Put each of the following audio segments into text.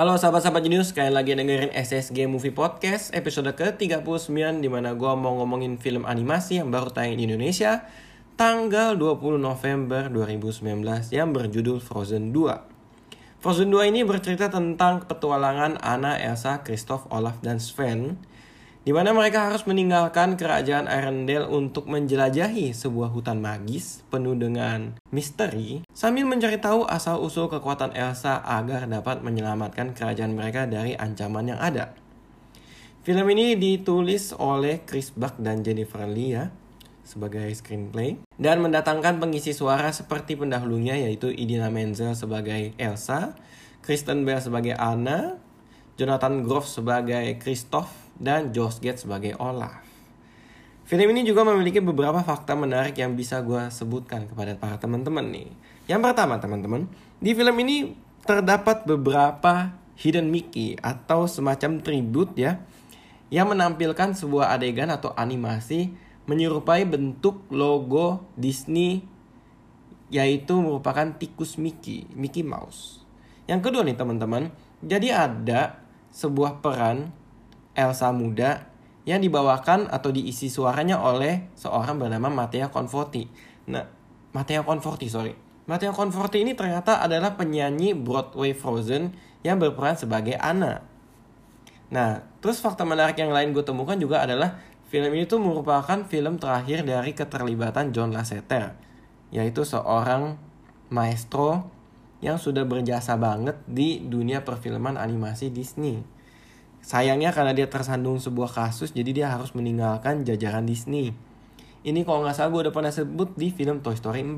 Halo sahabat-sahabat jenius, kalian lagi dengerin SSG Movie Podcast episode ke-39 Di mana gue mau ngomongin film animasi yang baru tayang di Indonesia Tanggal 20 November 2019 yang berjudul Frozen 2 Frozen 2 ini bercerita tentang petualangan Anna, Elsa, Kristoff, Olaf, dan Sven di mana mereka harus meninggalkan kerajaan Arendelle untuk menjelajahi sebuah hutan magis penuh dengan misteri sambil mencari tahu asal-usul kekuatan Elsa agar dapat menyelamatkan kerajaan mereka dari ancaman yang ada. Film ini ditulis oleh Chris Buck dan Jennifer Lee ya sebagai screenplay dan mendatangkan pengisi suara seperti pendahulunya yaitu Idina Menzel sebagai Elsa, Kristen Bell sebagai Anna, Jonathan Groff sebagai Christoph, dan Josh Gad sebagai Olaf. Film ini juga memiliki beberapa fakta menarik yang bisa gue sebutkan kepada para teman-teman nih. Yang pertama teman-teman, di film ini terdapat beberapa hidden Mickey atau semacam tribut ya yang menampilkan sebuah adegan atau animasi menyerupai bentuk logo Disney yaitu merupakan tikus Mickey, Mickey Mouse. Yang kedua nih teman-teman, jadi ada sebuah peran Elsa muda yang dibawakan atau diisi suaranya oleh seorang bernama Matteo Conforti. Nah, Matteo Conforti, sorry. Matteo Conforti ini ternyata adalah penyanyi Broadway Frozen yang berperan sebagai Anna. Nah, terus fakta menarik yang lain gue temukan juga adalah film ini tuh merupakan film terakhir dari keterlibatan John Lasseter, yaitu seorang maestro yang sudah berjasa banget di dunia perfilman animasi Disney. Sayangnya karena dia tersandung sebuah kasus jadi dia harus meninggalkan jajaran Disney. Ini kalau nggak salah gue udah pernah sebut di film Toy Story 4.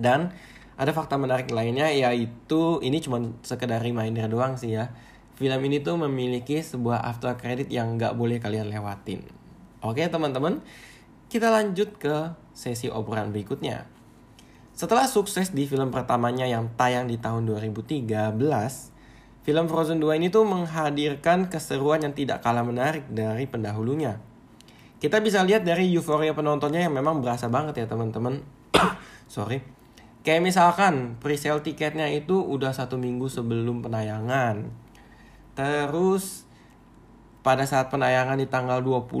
Dan ada fakta menarik lainnya yaitu ini cuma sekedar reminder doang sih ya. Film ini tuh memiliki sebuah after credit yang nggak boleh kalian lewatin. Oke teman-teman, kita lanjut ke sesi obrolan berikutnya. Setelah sukses di film pertamanya yang tayang di tahun 2013, film Frozen 2 ini tuh menghadirkan keseruan yang tidak kalah menarik dari pendahulunya. Kita bisa lihat dari euforia penontonnya yang memang berasa banget ya teman-teman. Sorry. Kayak misalkan pre-sale tiketnya itu udah satu minggu sebelum penayangan. Terus pada saat penayangan di tanggal 20,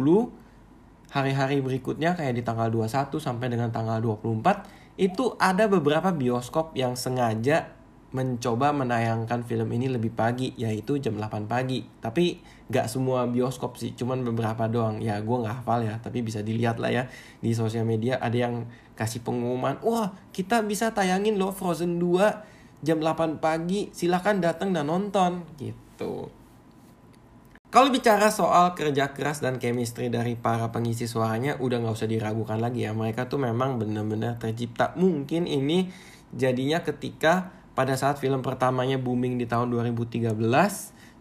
hari-hari berikutnya kayak di tanggal 21 sampai dengan tanggal 24 itu ada beberapa bioskop yang sengaja mencoba menayangkan film ini lebih pagi yaitu jam 8 pagi. Tapi gak semua bioskop sih cuman beberapa doang. Ya gue nggak hafal ya tapi bisa dilihat lah ya di sosial media. Ada yang kasih pengumuman wah kita bisa tayangin loh Frozen 2 jam 8 pagi silahkan datang dan nonton. Gitu. Kalau bicara soal kerja keras dan chemistry dari para pengisi suaranya udah nggak usah diragukan lagi ya. Mereka tuh memang benar-benar tercipta. Mungkin ini jadinya ketika pada saat film pertamanya booming di tahun 2013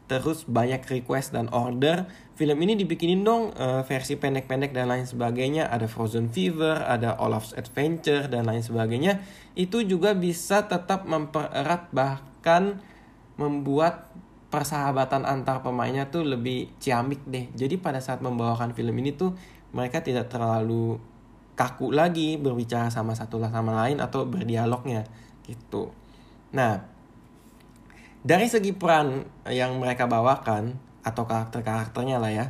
terus banyak request dan order film ini dibikinin dong uh, versi pendek-pendek dan lain sebagainya ada Frozen Fever ada Olaf's Adventure dan lain sebagainya itu juga bisa tetap mempererat bahkan membuat persahabatan antar pemainnya tuh lebih ciamik deh. Jadi pada saat membawakan film ini tuh mereka tidak terlalu kaku lagi berbicara sama satu sama lain atau berdialognya gitu. Nah, dari segi peran yang mereka bawakan atau karakter-karakternya lah ya.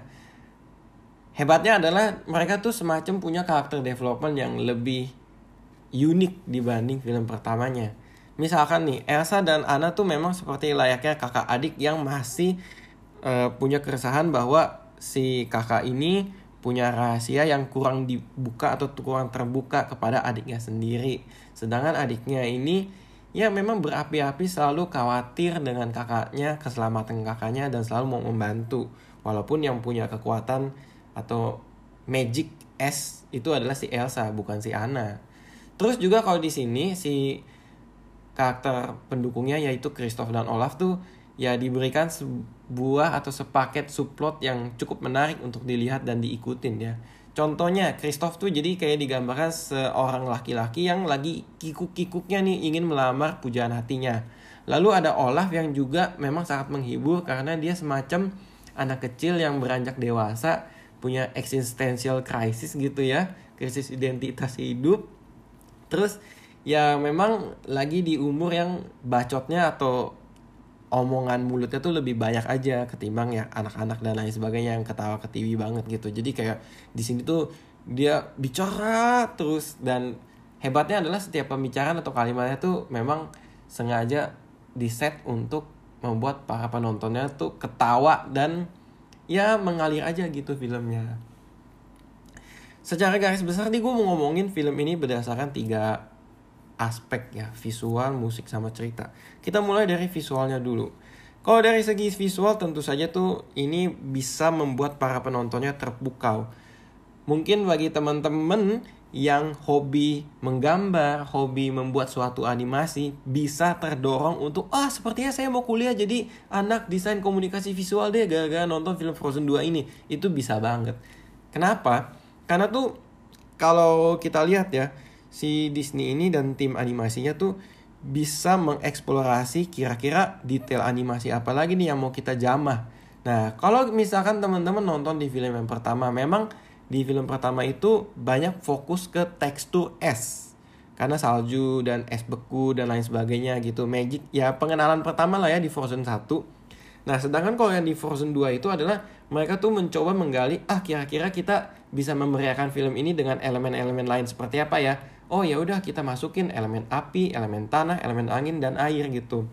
Hebatnya adalah mereka tuh semacam punya karakter development yang lebih unik dibanding film pertamanya misalkan nih Elsa dan Anna tuh memang seperti layaknya kakak adik yang masih uh, punya keresahan bahwa si kakak ini punya rahasia yang kurang dibuka atau kurang terbuka kepada adiknya sendiri. Sedangkan adiknya ini ya memang berapi-api selalu khawatir dengan kakaknya, keselamatan kakaknya dan selalu mau membantu. Walaupun yang punya kekuatan atau magic S itu adalah si Elsa bukan si Anna. Terus juga kalau di sini si karakter pendukungnya yaitu Christoph dan Olaf tuh ya diberikan sebuah atau sepaket subplot yang cukup menarik untuk dilihat dan diikutin ya. Contohnya Christoph tuh jadi kayak digambarkan seorang laki-laki yang lagi kikuk-kikuknya nih ingin melamar pujaan hatinya. Lalu ada Olaf yang juga memang sangat menghibur karena dia semacam anak kecil yang beranjak dewasa punya existential crisis gitu ya, krisis identitas hidup. Terus ya memang lagi di umur yang bacotnya atau omongan mulutnya tuh lebih banyak aja ketimbang ya anak-anak dan lain sebagainya yang ketawa ke TV banget gitu. Jadi kayak di sini tuh dia bicara terus dan hebatnya adalah setiap pembicaraan atau kalimatnya tuh memang sengaja di set untuk membuat para penontonnya tuh ketawa dan ya mengalir aja gitu filmnya. Secara garis besar nih gue mau ngomongin film ini berdasarkan tiga aspek ya visual musik sama cerita kita mulai dari visualnya dulu kalau dari segi visual tentu saja tuh ini bisa membuat para penontonnya terpukau mungkin bagi teman-teman yang hobi menggambar, hobi membuat suatu animasi bisa terdorong untuk ah sepertinya saya mau kuliah jadi anak desain komunikasi visual deh gara-gara nonton film Frozen 2 ini. Itu bisa banget. Kenapa? Karena tuh kalau kita lihat ya si Disney ini dan tim animasinya tuh bisa mengeksplorasi kira-kira detail animasi apa lagi nih yang mau kita jamah. Nah, kalau misalkan teman-teman nonton di film yang pertama memang di film pertama itu banyak fokus ke tekstur es. Karena salju dan es beku dan lain sebagainya gitu. Magic ya pengenalan pertama lah ya di Frozen 1 nah sedangkan kalau yang di Frozen 2 itu adalah mereka tuh mencoba menggali ah kira-kira kita bisa memeriahkan film ini dengan elemen-elemen lain seperti apa ya oh ya udah kita masukin elemen api elemen tanah elemen angin dan air gitu.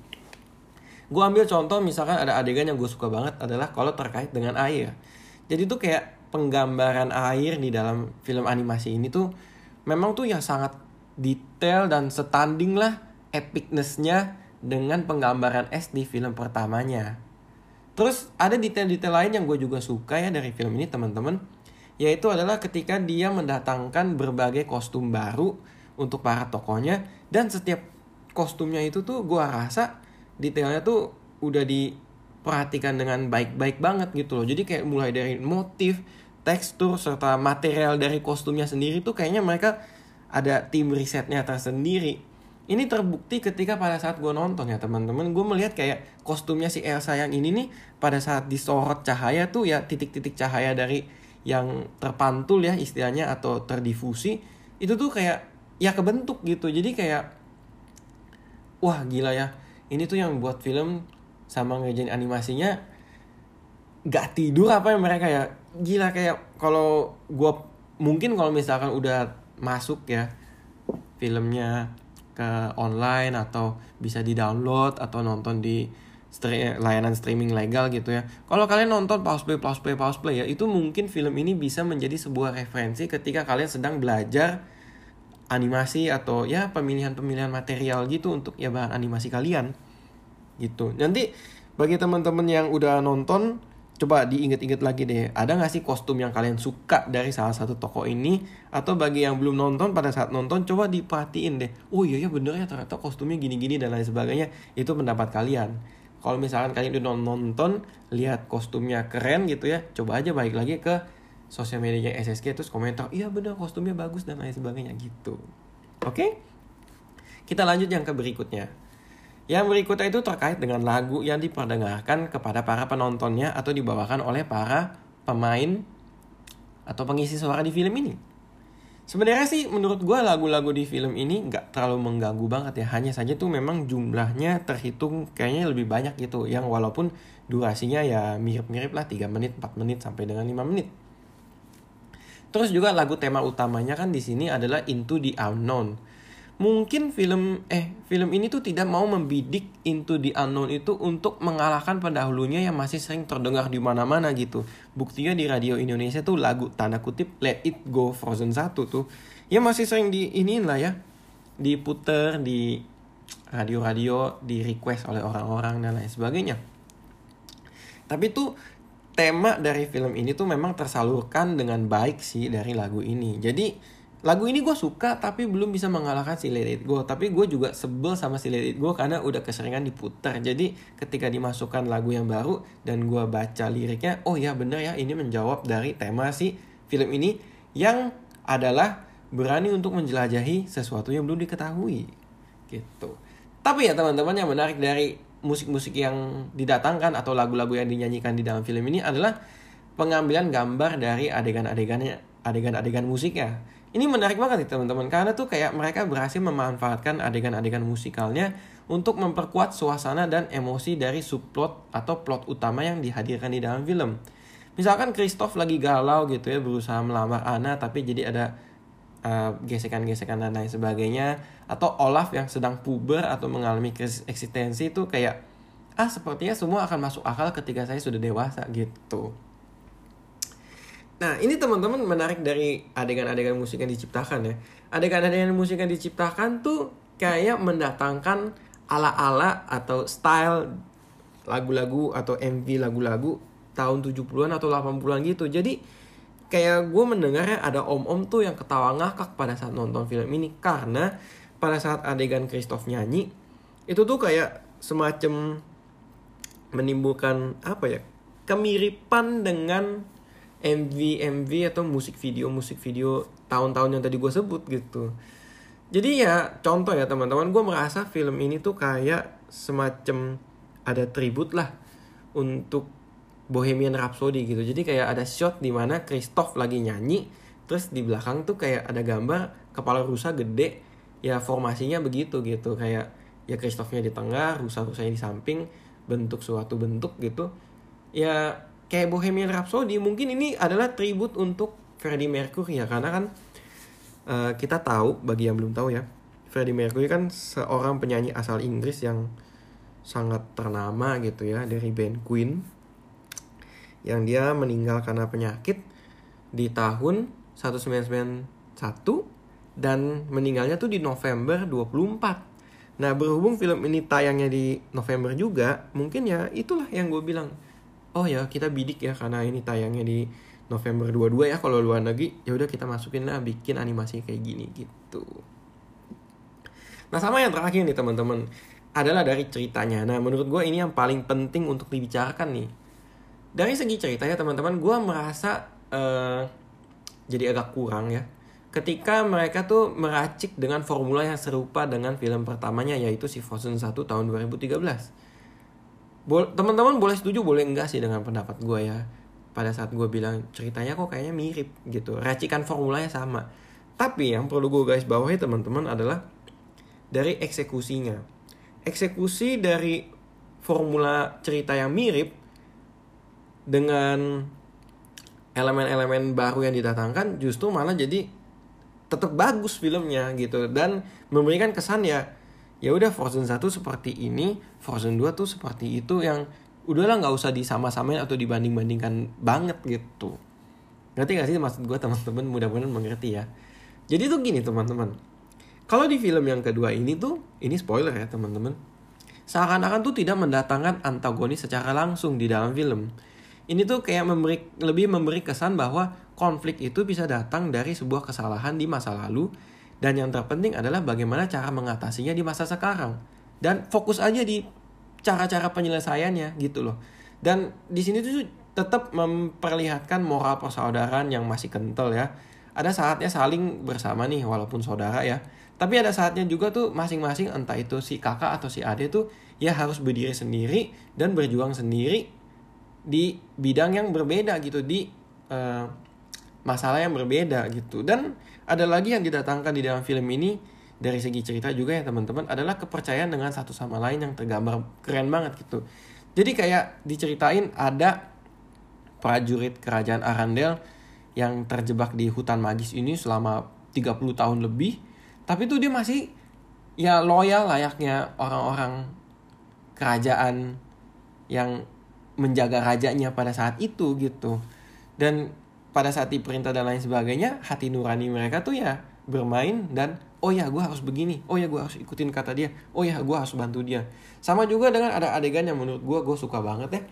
Gue ambil contoh misalkan ada adegan yang gue suka banget adalah kalau terkait dengan air. Jadi tuh kayak penggambaran air di dalam film animasi ini tuh memang tuh yang sangat detail dan setanding lah epicnessnya dengan penggambaran es di film pertamanya. Terus ada detail-detail lain yang gue juga suka ya dari film ini teman-teman, yaitu adalah ketika dia mendatangkan berbagai kostum baru untuk para tokohnya dan setiap kostumnya itu tuh gue rasa detailnya tuh udah diperhatikan dengan baik-baik banget gitu loh. Jadi kayak mulai dari motif, tekstur serta material dari kostumnya sendiri tuh kayaknya mereka ada tim risetnya tersendiri. Ini terbukti ketika pada saat gue nonton ya teman-teman, gue melihat kayak kostumnya si Elsa yang ini nih pada saat disorot cahaya tuh ya titik-titik cahaya dari yang terpantul ya istilahnya atau terdifusi itu tuh kayak ya kebentuk gitu. Jadi kayak wah gila ya. Ini tuh yang buat film sama ngerjain animasinya gak tidur apa ya mereka ya gila kayak kalau gue mungkin kalau misalkan udah masuk ya filmnya ke online atau bisa di download atau nonton di stream, layanan streaming legal gitu ya. Kalau kalian nonton pause play pause play pause play ya itu mungkin film ini bisa menjadi sebuah referensi ketika kalian sedang belajar animasi atau ya pemilihan-pemilihan material gitu untuk ya bahan animasi kalian gitu. Nanti bagi teman-teman yang udah nonton coba diinget-inget lagi deh, ada gak sih kostum yang kalian suka dari salah satu toko ini? Atau bagi yang belum nonton, pada saat nonton coba diperhatiin deh. Oh iya ya bener ya ternyata kostumnya gini-gini dan lain sebagainya. Itu pendapat kalian. Kalau misalkan kalian udah nonton, lihat kostumnya keren gitu ya, coba aja balik lagi ke sosial medianya SSG terus komentar, iya bener kostumnya bagus dan lain sebagainya gitu. Oke? Okay? Kita lanjut yang ke berikutnya. Yang berikutnya itu terkait dengan lagu yang diperdengarkan kepada para penontonnya atau dibawakan oleh para pemain atau pengisi suara di film ini. Sebenarnya sih menurut gue lagu-lagu di film ini nggak terlalu mengganggu banget ya. Hanya saja tuh memang jumlahnya terhitung kayaknya lebih banyak gitu. Yang walaupun durasinya ya mirip-mirip lah 3 menit, 4 menit sampai dengan 5 menit. Terus juga lagu tema utamanya kan di sini adalah Into the Unknown mungkin film eh film ini tuh tidak mau membidik Into the Unknown itu untuk mengalahkan pendahulunya yang masih sering terdengar di mana-mana gitu. Buktinya di radio Indonesia tuh lagu tanda kutip Let It Go Frozen 1 tuh ya masih sering di ini lah ya diputer di radio-radio di request oleh orang-orang dan lain sebagainya. Tapi tuh tema dari film ini tuh memang tersalurkan dengan baik sih dari lagu ini. Jadi lagu ini gue suka tapi belum bisa mengalahkan si Let It Go. Tapi gue juga sebel sama si Let It Go karena udah keseringan diputar. Jadi ketika dimasukkan lagu yang baru dan gue baca liriknya oh ya bener ya ini menjawab dari tema si film ini yang adalah berani untuk menjelajahi sesuatu yang belum diketahui. Gitu. Tapi ya teman-teman yang menarik dari musik-musik yang didatangkan atau lagu-lagu yang dinyanyikan di dalam film ini adalah pengambilan gambar dari adegan-adegannya adegan-adegan musiknya ini menarik banget nih teman-teman karena tuh kayak mereka berhasil memanfaatkan adegan-adegan musikalnya untuk memperkuat suasana dan emosi dari subplot atau plot utama yang dihadirkan di dalam film. Misalkan Christoph lagi galau gitu ya berusaha melamar Anna tapi jadi ada uh, gesekan-gesekan dan lain sebagainya atau Olaf yang sedang puber atau mengalami krisis eksistensi itu kayak ah sepertinya semua akan masuk akal ketika saya sudah dewasa gitu. Nah, ini teman-teman menarik dari adegan-adegan musik yang diciptakan ya. Adegan-adegan musik yang diciptakan tuh kayak mendatangkan ala-ala atau style lagu-lagu atau MV lagu-lagu tahun 70-an atau 80-an gitu. Jadi kayak gue mendengarnya ada om-om tuh yang ketawa ngakak pada saat nonton film ini karena pada saat adegan Christoph nyanyi itu tuh kayak semacam menimbulkan apa ya kemiripan dengan MV MV atau musik video musik video tahun-tahun yang tadi gue sebut gitu. Jadi ya contoh ya teman-teman gue merasa film ini tuh kayak semacam ada tribut lah untuk Bohemian Rhapsody gitu. Jadi kayak ada shot di mana Christoph lagi nyanyi terus di belakang tuh kayak ada gambar kepala rusa gede ya formasinya begitu gitu. Kayak ya Christophnya di tengah rusa-rusanya di samping bentuk suatu bentuk gitu. Ya kayak Bohemian Rhapsody mungkin ini adalah tribut untuk Freddie Mercury ya karena kan uh, kita tahu bagi yang belum tahu ya Freddie Mercury kan seorang penyanyi asal Inggris yang sangat ternama gitu ya dari band Queen yang dia meninggal karena penyakit di tahun 1991 dan meninggalnya tuh di November 24. Nah berhubung film ini tayangnya di November juga, mungkin ya itulah yang gue bilang oh ya kita bidik ya karena ini tayangnya di November 22 ya kalau luar negeri ya udah kita masukin lah bikin animasi kayak gini gitu. Nah sama yang terakhir nih teman-teman adalah dari ceritanya. Nah menurut gue ini yang paling penting untuk dibicarakan nih. Dari segi ceritanya teman-teman gue merasa uh, jadi agak kurang ya. Ketika mereka tuh meracik dengan formula yang serupa dengan film pertamanya yaitu si Frozen 1 tahun 2013 teman-teman boleh setuju boleh enggak sih dengan pendapat gue ya? Pada saat gue bilang ceritanya kok kayaknya mirip gitu. Racikan formulanya sama. Tapi yang perlu gue guys bawahi teman-teman adalah dari eksekusinya. Eksekusi dari formula cerita yang mirip dengan elemen-elemen baru yang didatangkan justru malah jadi tetap bagus filmnya gitu. Dan memberikan kesan ya ya udah Frozen 1 seperti ini Frozen 2 tuh seperti itu yang udahlah nggak usah disama-samain atau dibanding-bandingkan banget gitu. Ngerti gak sih maksud gue teman-teman? Mudah-mudahan mengerti ya. Jadi tuh gini teman-teman. Kalau di film yang kedua ini tuh ini spoiler ya teman-teman. Seakan-akan tuh tidak mendatangkan antagonis secara langsung di dalam film. Ini tuh kayak memberi lebih memberi kesan bahwa konflik itu bisa datang dari sebuah kesalahan di masa lalu dan yang terpenting adalah bagaimana cara mengatasinya di masa sekarang. Dan fokus aja di cara-cara penyelesaiannya gitu loh. Dan di sini tuh tetap memperlihatkan moral persaudaraan yang masih kental ya. Ada saatnya saling bersama nih walaupun saudara ya. Tapi ada saatnya juga tuh masing-masing entah itu si kakak atau si ade tuh ya harus berdiri sendiri dan berjuang sendiri di bidang yang berbeda gitu di uh, masalah yang berbeda gitu dan ada lagi yang didatangkan di dalam film ini dari segi cerita juga ya teman-teman adalah kepercayaan dengan satu sama lain yang tergambar keren banget gitu. Jadi kayak diceritain ada prajurit kerajaan Arandel yang terjebak di hutan magis ini selama 30 tahun lebih. Tapi tuh dia masih ya loyal layaknya orang-orang kerajaan yang menjaga rajanya pada saat itu gitu. Dan pada saat diperintah dan lain sebagainya hati nurani mereka tuh ya bermain dan oh ya gue harus begini. Oh ya gue harus ikutin kata dia. Oh ya gue harus bantu dia. Sama juga dengan ada adegan yang menurut gue gue suka banget ya.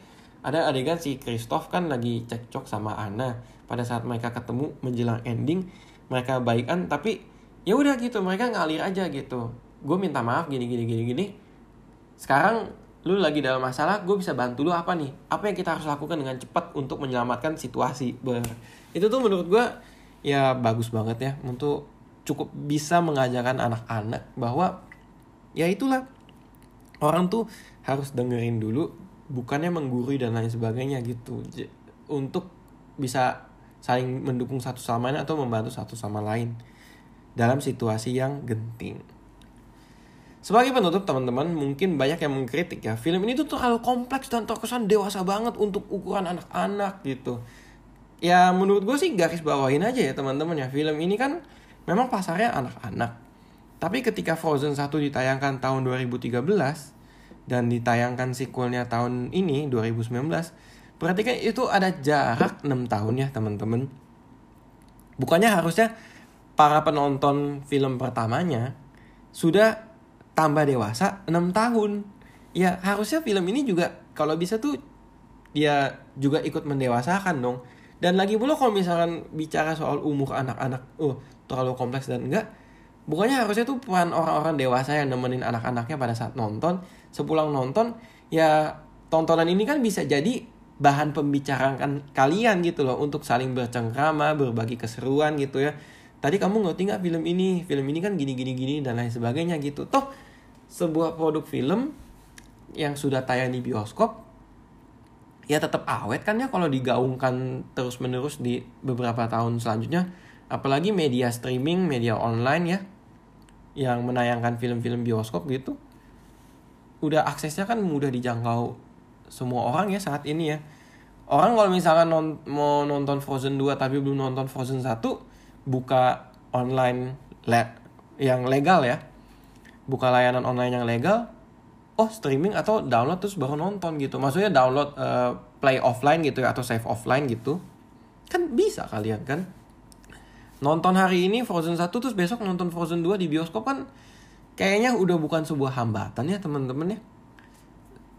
Ada adegan si Christoph kan lagi cekcok sama Anna. Pada saat mereka ketemu menjelang ending mereka baikan tapi ya udah gitu mereka ngalir aja gitu. Gue minta maaf gini gini gini gini. Sekarang lu lagi dalam masalah gue bisa bantu lu apa nih? Apa yang kita harus lakukan dengan cepat untuk menyelamatkan situasi? Ber. Itu tuh menurut gue ya bagus banget ya untuk cukup bisa mengajarkan anak-anak bahwa ya itulah orang tuh harus dengerin dulu bukannya menggurui dan lain sebagainya gitu untuk bisa saling mendukung satu sama lain atau membantu satu sama lain dalam situasi yang genting. Sebagai penutup teman-teman mungkin banyak yang mengkritik ya film ini tuh terlalu kompleks dan terkesan dewasa banget untuk ukuran anak-anak gitu. Ya menurut gue sih garis bawahin aja ya teman-teman ya film ini kan memang pasarnya anak-anak. Tapi ketika Frozen 1 ditayangkan tahun 2013 dan ditayangkan sequelnya tahun ini 2019 berarti kan itu ada jarak 6 tahun ya teman-teman. Bukannya harusnya para penonton film pertamanya sudah tambah dewasa 6 tahun. Ya harusnya film ini juga kalau bisa tuh dia juga ikut mendewasakan dong. Dan lagi pula kalau misalkan bicara soal umur anak-anak, oh terlalu kompleks dan enggak, bukannya harusnya tuh peran orang-orang dewasa yang nemenin anak-anaknya pada saat nonton, sepulang nonton, ya tontonan ini kan bisa jadi bahan pembicaraan kalian gitu loh untuk saling bercengkrama, berbagi keseruan gitu ya. Tadi kamu ngerti nggak film ini? Film ini kan gini gini gini dan lain sebagainya gitu. Toh sebuah produk film yang sudah tayang di bioskop ya tetap awet kan ya kalau digaungkan terus menerus di beberapa tahun selanjutnya apalagi media streaming media online ya yang menayangkan film-film bioskop gitu udah aksesnya kan mudah dijangkau semua orang ya saat ini ya. Orang kalau misalkan non mau nonton Frozen 2 tapi belum nonton Frozen 1 buka online le yang legal ya. Buka layanan online yang legal oh streaming atau download terus baru nonton gitu. Maksudnya download uh, play offline gitu ya atau save offline gitu. Kan bisa kalian kan nonton hari ini Frozen 1 terus besok nonton Frozen 2 di bioskop kan kayaknya udah bukan sebuah hambatan ya teman-teman ya.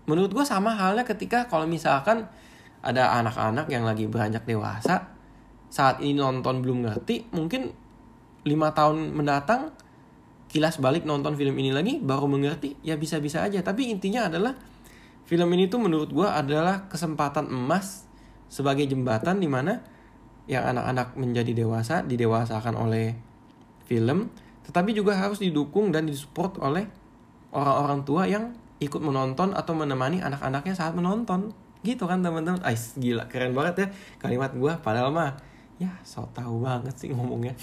Menurut gue sama halnya ketika kalau misalkan ada anak-anak yang lagi beranjak dewasa saat ini nonton belum ngerti mungkin lima tahun mendatang kilas balik nonton film ini lagi baru mengerti ya bisa-bisa aja. Tapi intinya adalah film ini tuh menurut gue adalah kesempatan emas sebagai jembatan di mana yang anak-anak menjadi dewasa didewasakan oleh film tetapi juga harus didukung dan disupport oleh orang-orang tua yang ikut menonton atau menemani anak-anaknya saat menonton. Gitu kan teman-teman? Ais gila keren banget ya kalimat gue padahal mah ya so tahu banget sih ngomongnya.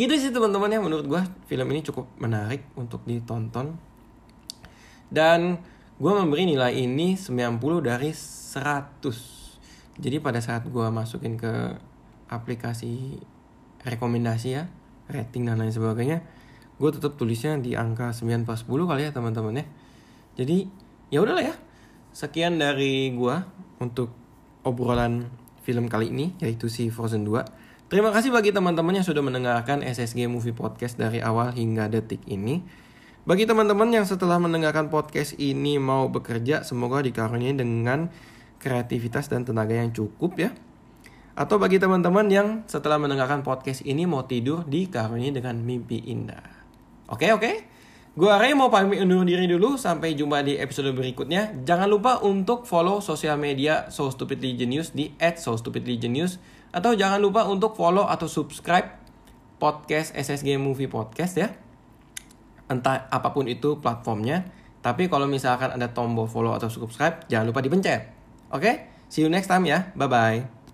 Gitu sih teman-teman ya. Menurut gue film ini cukup menarik untuk ditonton. Dan gue memberi nilai ini 90 dari 100 jadi pada saat gue masukin ke aplikasi rekomendasi ya rating dan lain sebagainya gue tetap tulisnya di angka 9 pas 10 kali ya teman-teman ya. Jadi ya udahlah ya. Sekian dari gue untuk obrolan film kali ini yaitu si Frozen 2 Terima kasih bagi teman-teman yang sudah mendengarkan SSG Movie Podcast dari awal hingga detik ini. Bagi teman-teman yang setelah mendengarkan podcast ini mau bekerja, semoga dikaruniai dengan kreativitas dan tenaga yang cukup ya. Atau bagi teman-teman yang setelah mendengarkan podcast ini mau tidur dikaruniai dengan mimpi indah. Oke oke? Gue Ray mau pamit undur diri dulu. Sampai jumpa di episode berikutnya. Jangan lupa untuk follow sosial media So Stupidly Genius di @sostupidlygenius atau jangan lupa untuk follow atau subscribe podcast SSG Movie Podcast ya. Entah apa pun itu platformnya. Tapi kalau misalkan ada tombol follow atau subscribe, jangan lupa dipencet. Oke? Okay? See you next time ya. Bye-bye.